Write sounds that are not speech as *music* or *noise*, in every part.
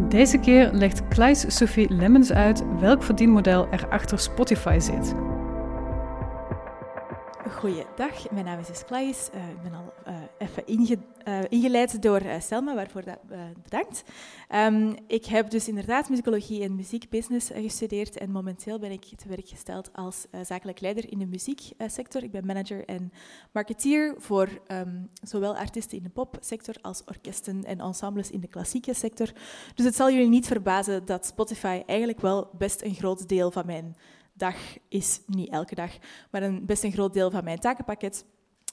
Deze keer legt Kleis Sophie Lemmens uit welk verdienmodel er achter Spotify zit. Goeiedag, mijn naam is Esklais. Uh, ik ben al uh, even inge, uh, ingeleid door Selma, waarvoor dat, bedankt. Um, ik heb dus inderdaad muzikologie en muziekbusiness gestudeerd en momenteel ben ik te werk gesteld als zakelijk leider in de muzieksector. Ik ben manager en marketeer voor um, zowel artiesten in de popsector als orkesten en ensembles in de klassieke sector. Dus het zal jullie niet verbazen dat Spotify eigenlijk wel best een groot deel van mijn dag is niet elke dag, maar een best een groot deel van mijn takenpakket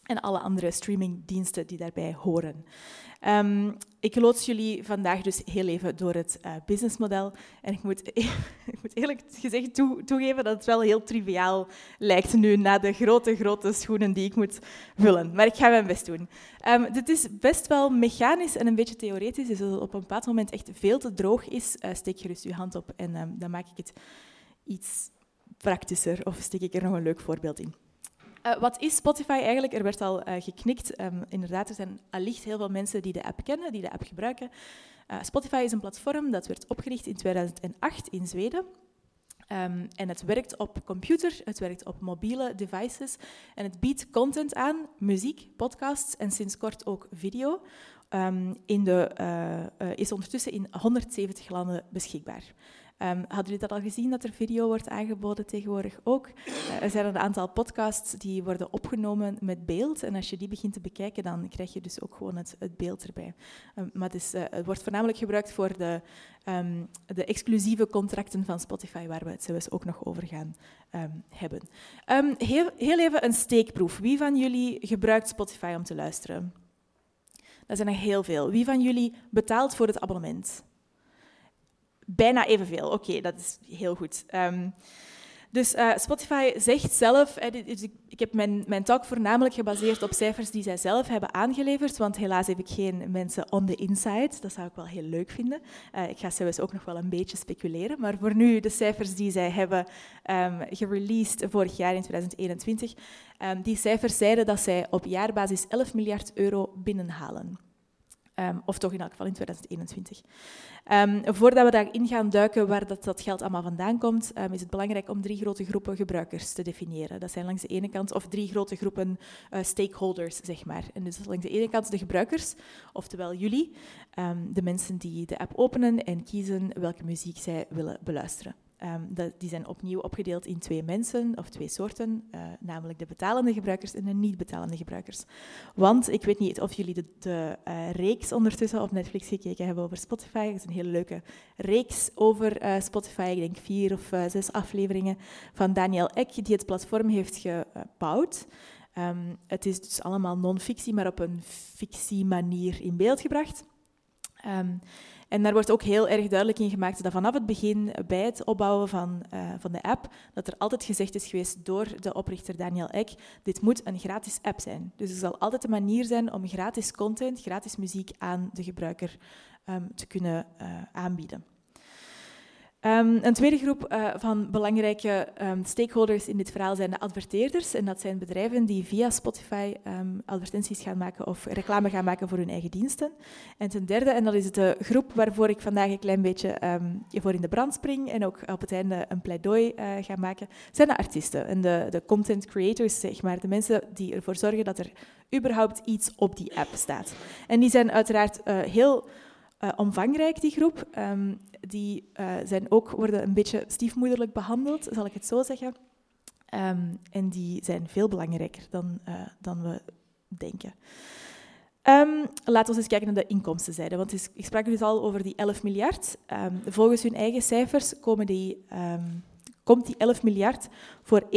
en alle andere streamingdiensten die daarbij horen. Um, ik loods jullie vandaag dus heel even door het uh, businessmodel. En ik moet, *laughs* ik moet eerlijk gezegd toe, toegeven dat het wel heel triviaal lijkt nu, na de grote, grote schoenen die ik moet vullen. Maar ik ga mijn best doen. Um, dit is best wel mechanisch en een beetje theoretisch. Dus als het op een bepaald moment echt veel te droog is, uh, steek gerust je hand op en um, dan maak ik het iets praktischer of steek ik er nog een leuk voorbeeld in. Uh, wat is Spotify eigenlijk? Er werd al uh, geknikt. Um, inderdaad, er zijn allicht heel veel mensen die de app kennen, die de app gebruiken. Uh, Spotify is een platform dat werd opgericht in 2008 in Zweden. Um, en het werkt op computer, het werkt op mobiele devices en het biedt content aan, muziek, podcasts en sinds kort ook video. Um, in de, is ondertussen in 170 landen beschikbaar. Um, hadden jullie dat al gezien, dat er video wordt aangeboden tegenwoordig ook? Uh, er zijn een aantal podcasts die worden opgenomen met beeld. En als je die begint te bekijken, dan krijg je dus ook gewoon het, het beeld erbij. Um, maar het, is, het, wordt voornamelijk gebruikt voor de, um, de exclusieve contracten van Spotify, waar we het zelfs ook nog over gaan hebben. Heel, heel even een steekproef. Wie van jullie gebruikt Spotify om te luisteren? Dat zijn er heel veel. Wie van jullie betaalt voor het abonnement? Bijna evenveel. Oké, dat is heel goed. Um, dus uh, Spotify zegt zelf, ik, heb mijn, mijn talk voornamelijk gebaseerd op cijfers die zij zelf hebben aangeleverd, want helaas heb ik geen mensen on the inside. Dat zou ik wel heel leuk vinden. Uh, ik ga zelfs ook nog wel een beetje speculeren, maar voor nu de cijfers die zij hebben um, gereleased vorig jaar in 2021. Um, die cijfers zeiden dat zij op jaarbasis 11 miljard euro binnenhalen. Um, of toch in elk geval in 2021. Um, voordat we daarin gaan duiken waar dat, dat geld allemaal vandaan komt, um, is het belangrijk om drie grote groepen gebruikers te definiëren. Dat zijn langs de ene kant, of drie grote groepen uh, stakeholders, zeg maar. En dus langs de ene kant de gebruikers, oftewel jullie, de mensen die de app openen en kiezen welke muziek zij willen beluisteren. Dat, die zijn opnieuw opgedeeld in twee mensen of twee soorten, uh, namelijk de betalende gebruikers en de niet-betalende gebruikers. Want ik weet niet of jullie de, uh, reeks ondertussen op Netflix gekeken hebben over Spotify. Het is een hele leuke reeks over uh, Spotify, ik denk vier of zes afleveringen van Daniel Ek, die het platform heeft gebouwd. Um, het is dus allemaal non-fictie, maar op een fictie-manier in beeld gebracht. Um, en daar wordt ook heel erg duidelijk in gemaakt dat vanaf het begin, bij het opbouwen van, uh, van de app, dat er altijd gezegd is geweest door de oprichter Daniel Ek, dit moet een gratis app zijn. Dus er zal altijd een manier zijn om gratis content, gratis muziek aan de gebruiker um, te kunnen uh, aanbieden. Um, een tweede groep uh, van belangrijke um, stakeholders in dit verhaal zijn de adverteerders. En dat zijn bedrijven die via Spotify um, advertenties gaan maken of reclame gaan maken voor hun eigen diensten. En ten derde, en dat is de groep waarvoor ik vandaag een klein beetje voor in de brand spring en ook op het einde een pleidooi uh, ga maken, zijn de artiesten en de, de content creators, zeg maar. De mensen die ervoor zorgen dat er überhaupt iets op die app staat. En die zijn uiteraard uh, heel uh, omvangrijk, die groep. Um, die uh, zijn ook, worden een beetje stiefmoederlijk behandeld, zal ik het zo zeggen. Um, en die zijn veel belangrijker dan, uh, dan we denken. Um, laten we eens kijken naar de inkomstenzijde. Want ik sprak dus al over die 11 miljard. volgens hun eigen cijfers komen die komt die 11 miljard voor 91%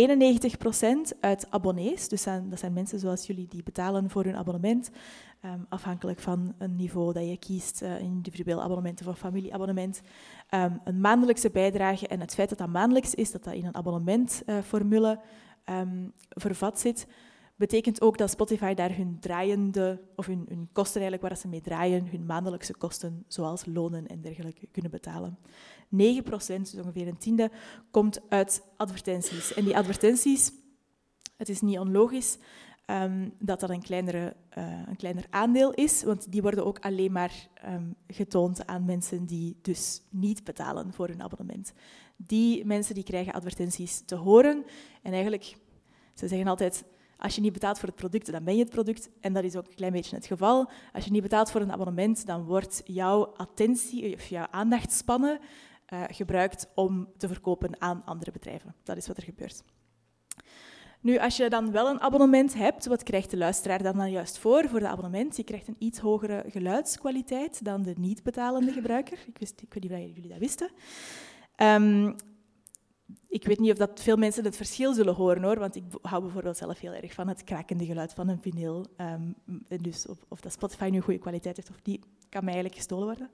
uit abonnees. Dus dat zijn mensen zoals jullie die betalen voor hun abonnement. Um, afhankelijk van een niveau dat je kiest, uh, individueel abonnement of familieabonnement. Um, een maandelijkse bijdrage en het feit dat dat maandelijks is, dat dat in een abonnementformule um, vervat zit, betekent ook dat Spotify daar hun draaiende, of hun, kosten eigenlijk waar ze mee draaien, hun maandelijkse kosten, zoals lonen en dergelijke, kunnen betalen. 9 procent, dus ongeveer een tiende, komt uit advertenties. En die advertenties, het is niet onlogisch um, dat dat een, kleinere, uh, een kleiner aandeel is, want die worden ook alleen maar um, getoond aan mensen die dus niet betalen voor hun abonnement. Die mensen die krijgen advertenties te horen en eigenlijk, ze zeggen altijd, als je niet betaalt voor het product, dan ben je het product. En dat is ook een klein beetje het geval. Als je niet betaalt voor een abonnement, dan wordt jouw attentie of jouw aandachtspannen uh, gebruikt om te verkopen aan andere bedrijven. Dat is wat er gebeurt. Nu, als je dan wel een abonnement hebt, wat krijgt de luisteraar dan, dan juist voor voor de abonnement? Je krijgt een iets hogere geluidskwaliteit dan de niet betalende gebruiker. Ik, wist, ik weet niet of jullie dat wisten. Um, ik weet niet of dat veel mensen het verschil zullen horen hoor, want ik hou bijvoorbeeld zelf heel erg van het krakende geluid van een vinyl. Um, dus of, of, dat Spotify nu goede kwaliteit heeft of die kan mij eigenlijk gestolen worden.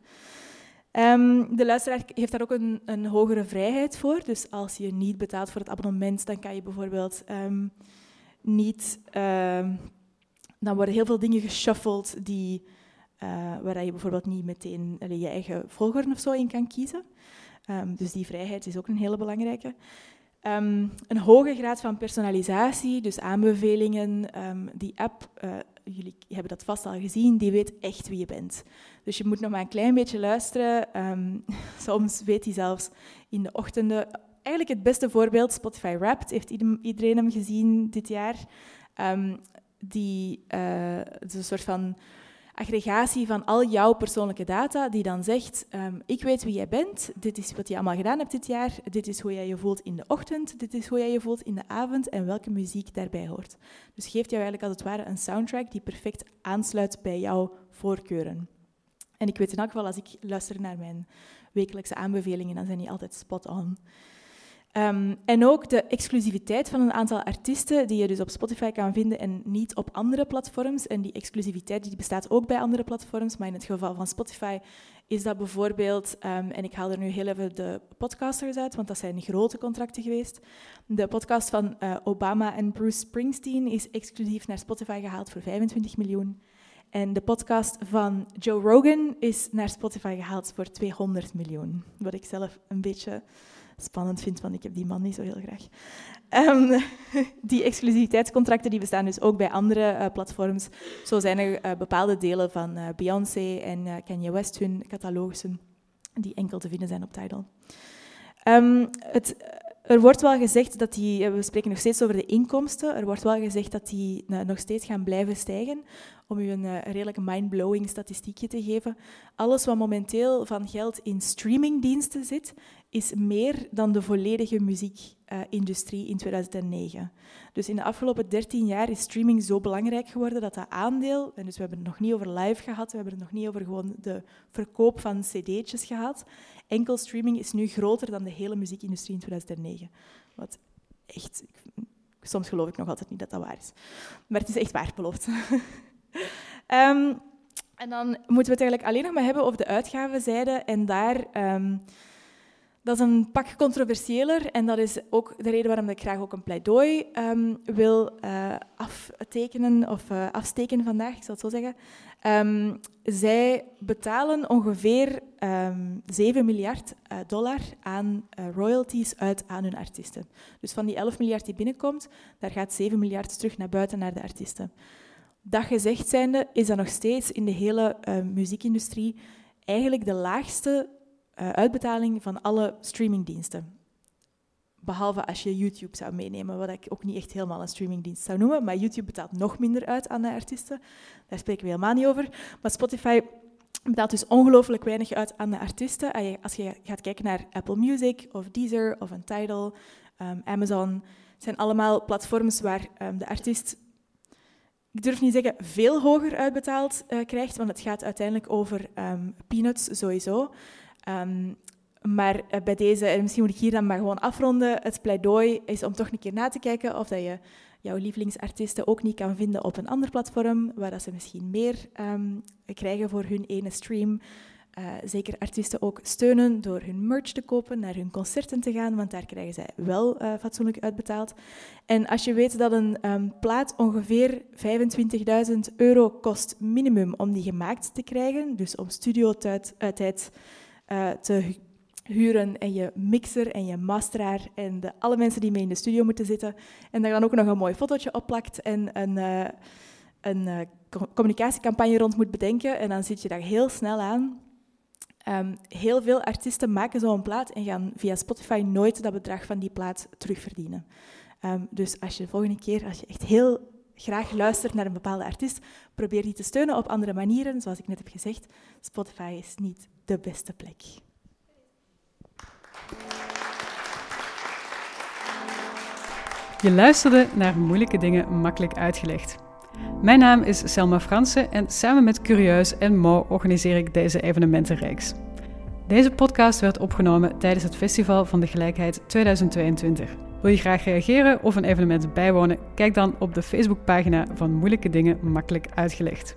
Um, de luisteraar heeft daar ook een, een, hogere vrijheid voor. Dus als je niet betaalt voor het abonnement, dan kan je bijvoorbeeld um, niet. dan worden heel veel dingen geshuffeld die, uh, waar je bijvoorbeeld niet meteen je eigen volgorde of zo in kan kiezen. Um, dus die vrijheid is ook een hele belangrijke. Um, een hoge graad van personalisatie, dus aanbevelingen. Um, die app, uh, jullie hebben dat vast al gezien, die weet echt wie je bent. Dus je moet nog maar een klein beetje luisteren. *laughs* soms weet hij zelfs in de ochtenden. Eigenlijk het beste voorbeeld, Spotify Wrapped, heeft iedereen hem gezien dit jaar. die, uh, is een soort van aggregatie van al jouw persoonlijke data, die dan zegt, um, ik weet wie jij bent, dit is wat je allemaal gedaan hebt dit jaar, dit is hoe jij je voelt in de ochtend, dit is hoe jij je voelt in de avond en welke muziek daarbij hoort. Dus geeft jou eigenlijk als het ware een soundtrack die perfect aansluit bij jouw voorkeuren. En ik weet in elk geval, als ik luister naar mijn wekelijkse aanbevelingen, dan zijn die altijd spot on. Um, en ook de exclusiviteit van een aantal artiesten die je dus op Spotify kan vinden en niet op andere platforms. En die exclusiviteit die bestaat ook bij andere platforms, maar in het geval van Spotify is dat bijvoorbeeld, um, en ik haal er nu heel even de podcasters uit, want dat zijn grote contracten geweest. De podcast van uh, Obama en Bruce Springsteen is exclusief naar Spotify gehaald voor 25 miljoen. En de podcast van Joe Rogan is naar Spotify gehaald voor 200 miljoen. Wat ik zelf een beetje spannend vind, want ik heb die man niet zo heel graag. Um, *laughs* die exclusiviteitscontracten die bestaan dus ook bij andere uh, platforms. Zo zijn er uh, bepaalde delen van uh, Beyoncé en Kanye West hun catalogussen die enkel te vinden zijn op Tidal. Um, het, er wordt wel gezegd dat die, we spreken nog steeds over de inkomsten, er wordt wel gezegd dat die nog steeds gaan blijven stijgen. Om u een redelijk mind-blowing statistiekje te geven. Alles wat momenteel van geld in streamingdiensten zit, is meer dan de volledige muziekindustrie in 2009. Dus in de afgelopen 13 jaar is streaming zo belangrijk geworden dat dat aandeel, en dus we hebben het nog niet over live gehad, we hebben het nog niet over gewoon de verkoop van cd'tjes gehad, enkel streaming is nu groter dan de hele muziekindustrie in 2009. Wat echt, soms geloof ik nog altijd niet dat dat waar is. Maar het is echt waar, beloofd. um, *laughs* en dan moeten we het eigenlijk alleen nog maar hebben over de uitgavenzijde en daar... Um, dat is een pak controversiëler en dat is ook de reden waarom ik graag ook een pleidooi um, wil uh, aftekenen of uh, afsteken vandaag, ik zal het zo zeggen. Um, zij betalen ongeveer um, ehm, 7 miljard uh, dollar aan royalties uit aan hun artiesten. Dus van die 11 miljard die binnenkomt, daar gaat 7 miljard terug naar buiten naar de artiesten. Dat gezegd zijnde is dat nog steeds in de hele muziekindustrie eigenlijk de laagste uh, uitbetaling van alle streamingdiensten. Behalve als je YouTube zou meenemen, wat ik ook niet echt helemaal een streamingdienst zou noemen. Maar YouTube betaalt nog minder uit aan de artiesten. Daar spreken we helemaal niet over. Maar Spotify betaalt dus ongelooflijk weinig uit aan de artiesten. Als je gaat kijken naar Apple Music of Deezer of een Tidal, um, Amazon, zijn allemaal platforms waar um, de artiest, ik durf niet zeggen veel hoger uitbetaald uh, krijgt, want het gaat uiteindelijk over um, peanuts sowieso. Um, Maar uh, bij deze, en misschien moet ik hier dan maar gewoon afronden, het pleidooi is om toch een keer na te kijken of dat je jouw lievelingsartiesten ook niet kan vinden op een ander platform, waar dat ze misschien meer um, krijgen voor hun ene stream. Uh, zeker artiesten ook steunen door hun merch te kopen, naar hun concerten te gaan, want daar krijgen zij wel uh, fatsoenlijk uitbetaald. En als je weet dat een um, plaat ongeveer 25.000 euro kost minimum om die gemaakt te krijgen, dus om studiotijd tijd uh, te huren en je mixer en je masteraar en de, alle mensen die mee in de studio moeten zitten, en daar dan ook nog een mooi fotootje opplakt en een, een communicatiecampagne rond moet bedenken, en dan zit je daar heel snel aan Um, heel veel artiesten maken zo'n plaat en gaan via Spotify nooit dat bedrag van die plaat terugverdienen. Um, dus als je de volgende keer, als je echt heel graag luistert naar een bepaalde artiest, probeer die te steunen op andere manieren. Zoals ik net heb gezegd, Spotify is niet de beste plek. Je luisterde naar moeilijke dingen makkelijk uitgelegd. Mijn naam is Selma Fransen en samen met Curieus en Mo organiseer ik deze evenementenreeks. Deze podcast werd opgenomen tijdens het Festival van de Gelijkheid 2022. Wil je graag reageren of een evenement bijwonen? Kijk dan op de Facebookpagina van Moeilijke Dingen Makkelijk Uitgelegd.